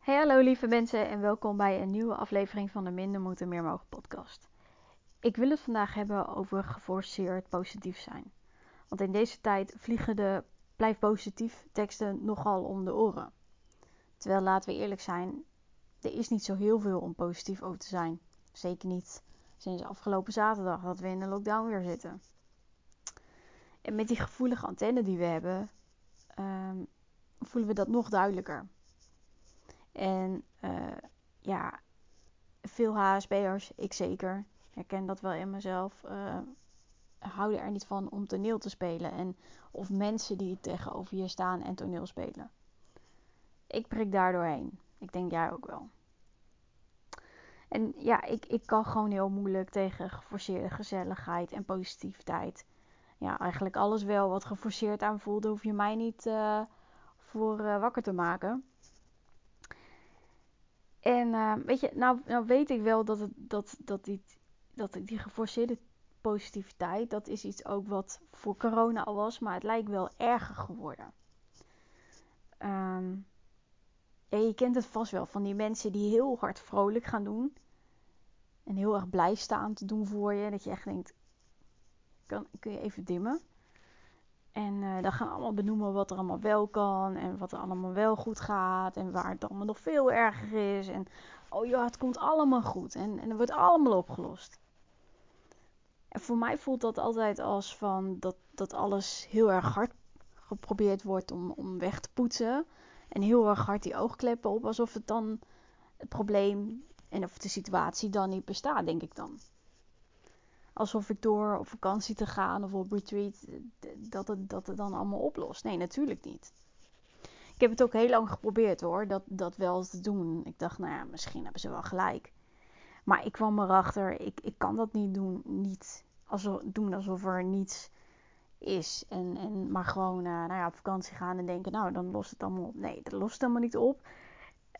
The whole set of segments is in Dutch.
Hey hallo lieve mensen en welkom bij een nieuwe aflevering van de Minder Moeten Meer Mogen podcast. Ik wil het vandaag hebben over geforceerd positief zijn. Want in deze tijd vliegen de blijf positief teksten nogal om de oren. Terwijl laten we eerlijk zijn, er is niet zo heel veel om positief over te zijn. Zeker niet sinds afgelopen zaterdag dat we in de lockdown weer zitten. En met die gevoelige antenne die we hebben, ehm, voelen we dat nog duidelijker. En uh, ja, veel HSB'ers, ik zeker, herken dat wel in mezelf, uh, houden er niet van om toneel te spelen. En, of mensen die tegenover je staan en toneel spelen. Ik prik daar doorheen. Ik denk jij ook wel. En ja, ik, ik kan gewoon heel moeilijk tegen geforceerde gezelligheid en positiviteit. Ja, eigenlijk alles wel wat geforceerd aanvoelt, hoef je mij niet uh, voor wakker te maken. En uh, weet je, nou, nou weet ik wel dat, het, dat, dat, die, dat die geforceerde positiviteit, dat is iets ook wat voor corona al was, maar het lijkt wel erger geworden. Ja, je kent het vast wel van die mensen die heel hard vrolijk gaan doen. En heel erg blij staan te doen voor je. Dat je echt denkt, kan, kun je even dimmen? En uh, dan gaan we allemaal benoemen wat er allemaal wel kan. En wat er allemaal wel goed gaat. En waar het allemaal nog veel erger is. En oh ja, het komt allemaal goed. En, en het wordt allemaal opgelost. En voor mij voelt dat altijd als van dat, dat alles heel erg hard geprobeerd wordt om, om weg te poetsen. En heel erg hard die oogkleppen op. Alsof het dan het probleem en of de situatie dan niet bestaat, denk ik dan alsof ik door op vakantie te gaan of op retreat, dat het, dat het dan allemaal oplost. Nee, natuurlijk niet. Ik heb het ook heel lang geprobeerd hoor, dat, dat wel te doen. Ik dacht, nou ja, misschien hebben ze wel gelijk. Maar ik kwam erachter, ik, ik kan dat niet doen. Niet alsof, doen alsof er niets is. En, en, maar gewoon uh, nou ja, op vakantie gaan en denken, nou dan lost het allemaal op. Nee, dat lost helemaal niet op.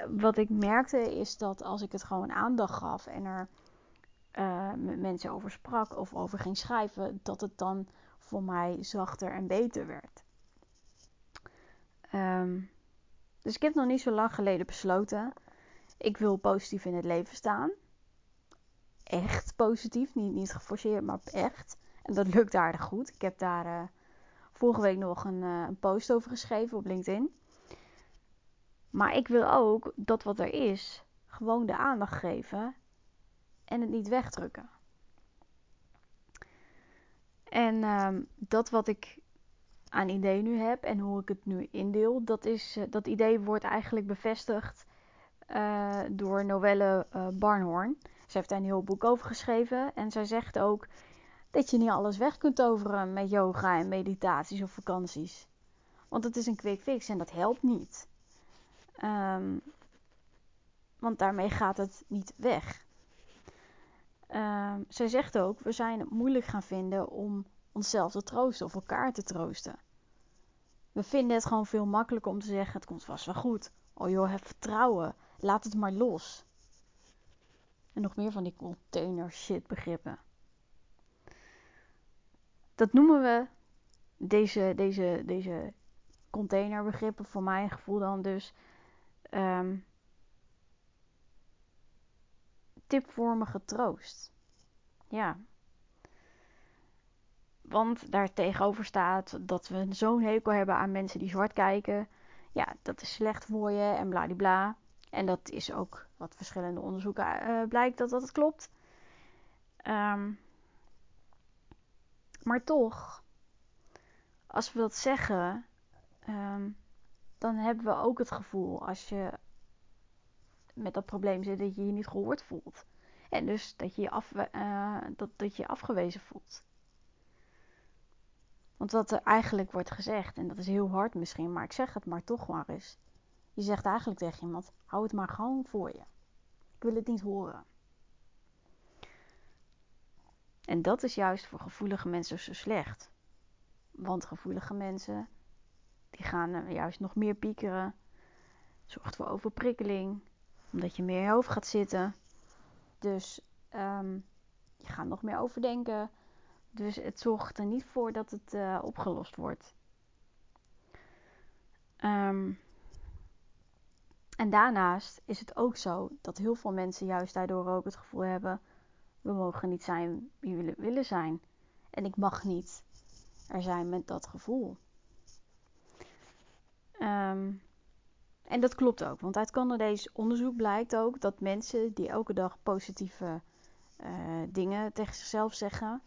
Wat ik merkte is dat als ik het gewoon aandacht gaf en er uh, met mensen over sprak of over ging schrijven, dat het dan voor mij zachter en beter werd. Um, dus ik heb nog niet zo lang geleden besloten. Ik wil positief in het leven staan. Echt positief. Niet, niet geforceerd, maar echt. En dat lukt aardig goed. Ik heb daar uh, vorige week nog een, uh, een post over geschreven op LinkedIn. Maar ik wil ook dat wat er is, gewoon de aandacht geven en het niet wegdrukken. En um, dat wat ik aan idee nu heb en hoe ik het nu indeel, dat, is, uh, dat idee wordt eigenlijk bevestigd uh, door Noelle uh, Barnhorn. Ze heeft daar een heel boek over geschreven en zij zegt ook dat je niet alles weg kunt toveren met yoga en meditaties of vakanties. Want het is een quick fix en dat helpt niet. Um, want daarmee gaat het niet weg. Uh, zij zegt ook, we zijn het moeilijk gaan vinden om onszelf te troosten of elkaar te troosten. We vinden het gewoon veel makkelijker om te zeggen, het komt vast wel goed. Oh joh, heb vertrouwen, laat het maar los. En nog meer van die container shit begrippen. Dat noemen we deze, deze, deze containerbegrippen, voor mijn gevoel dan dus, um, tipvormige troost. Ja. Want daar tegenover staat dat we zo'n hekel hebben aan mensen die zwart kijken. Ja, dat is slecht voor je en bladibla. En dat is ook wat verschillende onderzoeken uh, blijkt dat dat klopt. Um, maar toch, als we dat zeggen, um, dan hebben we ook het gevoel als je met dat probleem zit dat je je niet gehoord voelt. En dus dat je je, af, uh, dat, dat je afgewezen voelt. Want wat er eigenlijk wordt gezegd, en dat is heel hard misschien, maar ik zeg het maar toch maar eens. Je zegt eigenlijk tegen iemand: hou het maar gewoon voor je. Ik wil het niet horen. En dat is juist voor gevoelige mensen zo slecht. Want gevoelige mensen, die gaan juist nog meer piekeren. Zorgt voor overprikkeling omdat je meer in je hoofd gaat zitten. Dus um, je gaat nog meer overdenken. Dus het zorgt er niet voor dat het uh, opgelost wordt. Um, En daarnaast is het ook zo dat heel veel mensen juist daardoor ook het gevoel hebben: we mogen niet zijn wie we willen zijn. En ik mag niet er zijn met dat gevoel. Ehm, en dat klopt ook, want uit Canadees onderzoek blijkt ook dat mensen die elke dag positieve uh, dingen tegen zichzelf zeggen.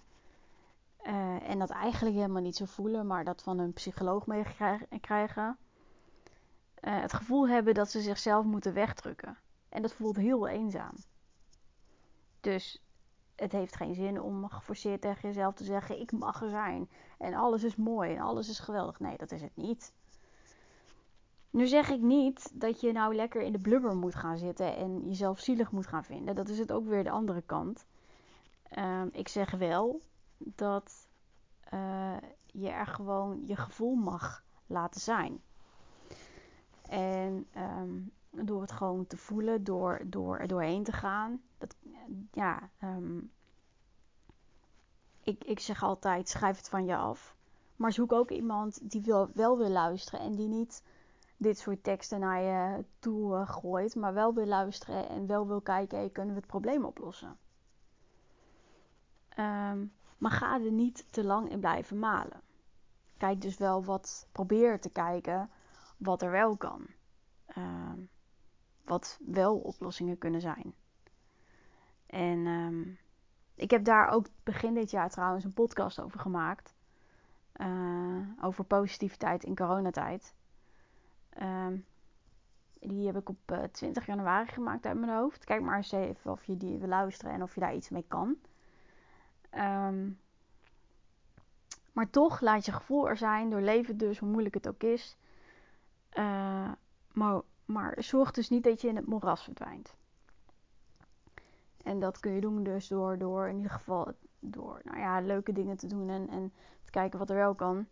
Uh, en dat eigenlijk helemaal niet zo voelen, maar dat van hun psycholoog meekrijgen. Uh, het gevoel hebben dat ze zichzelf moeten wegdrukken. En dat voelt heel eenzaam. Dus het heeft geen zin om geforceerd tegen jezelf te zeggen: Ik mag er zijn. En alles is mooi en alles is geweldig. Nee, dat is het niet. Nu zeg ik niet dat je nou lekker in de blubber moet gaan zitten en jezelf zielig moet gaan vinden. Dat is het ook weer de andere kant. Um, ik zeg wel dat uh, je er gewoon je gevoel mag laten zijn. En um, door het gewoon te voelen, door, door er doorheen te gaan. Dat, ja, um, ik, ik zeg altijd: schrijf het van je af. Maar zoek ook iemand die wil, wel wil luisteren en die niet dit soort teksten naar je toe uh, gooit, maar wel wil luisteren en wel wil kijken: kunnen we het probleem oplossen? Um, maar ga er niet te lang in blijven malen. Kijk dus wel wat, probeer te kijken wat er wel kan. Um, wat wel oplossingen kunnen zijn. En um, ik heb daar ook begin dit jaar trouwens een podcast over gemaakt. Uh, over positiviteit in coronatijd. Die heb ik op uh, eh, 20 januari gemaakt uit mijn hoofd. Kijk maar eens even of je die wil luisteren en of je daar iets mee kan. Um, maar toch laat je gevoel er zijn, doorleef het dus, hoe moeilijk het ook is. Uh, maar, maar zorg dus niet dat je in het moeras verdwijnt. En dat kun je doen dus door, door in ieder geval door nou ja, leuke dingen te doen en, en te kijken wat er wel kan.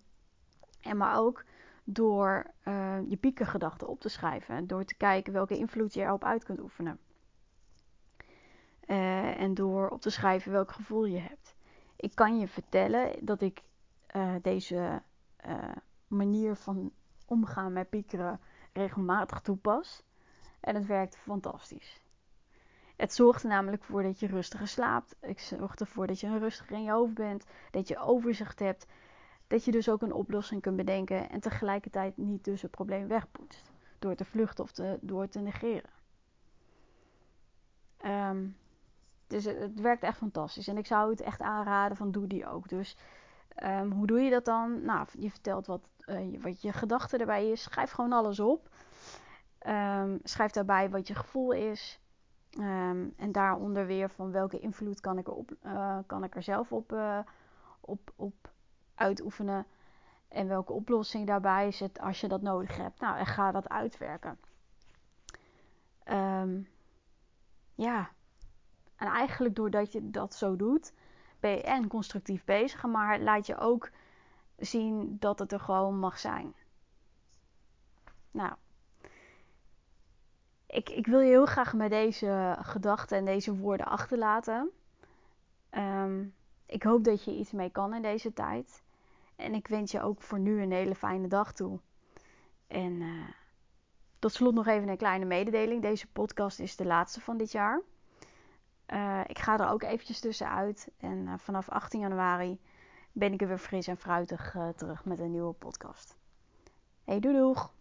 En maar ook door uh, je piekengedachten op te schrijven. En door te kijken welke invloed je erop uit kunt oefenen. Uh, en door op te schrijven welk gevoel je hebt. Ik kan je vertellen dat ik uh, deze manier van omgaan met piekeren regelmatig toepas. En het werkt fantastisch. Het zorgt er namelijk voor dat je rustiger slaapt. Het zorgt ervoor dat je rustiger in je hoofd bent. Dat je overzicht hebt. Dat je dus ook een oplossing kunt bedenken. En tegelijkertijd niet dus het probleem wegpoetst. Door te vluchten of door te negeren. Um, dus het, werkt echt fantastisch. En ik zou het echt aanraden van doe die ook. Dus um, hoe doe je dat dan? Nou, je vertelt wat, uh, wat je gedachte erbij is. Schrijf gewoon alles op. Um, schrijf daarbij wat je gevoel is. Um, en daaronder weer van welke invloed kan ik er, op, uh, kan ik er zelf op, uh, op, op uitoefenen. En welke oplossing daarbij zit als je dat nodig hebt. Nou, en ga dat uitwerken. Um, ja. En eigenlijk doordat je dat zo doet, ben je en constructief bezig, maar laat je ook zien dat het er gewoon mag zijn. Nou, ik, ik wil je heel graag met deze gedachten en deze woorden achterlaten. Um, ik hoop dat je iets mee kan in deze tijd. En ik wens je ook voor nu een hele fijne dag toe. En uh, tot slot nog even een kleine mededeling. Deze podcast is de laatste van dit jaar. Uh, ik ga er ook eventjes tussenuit. En uh, vanaf 18 januari ben ik er weer fris en fruitig terug met een nieuwe podcast. Hey, doei doeg!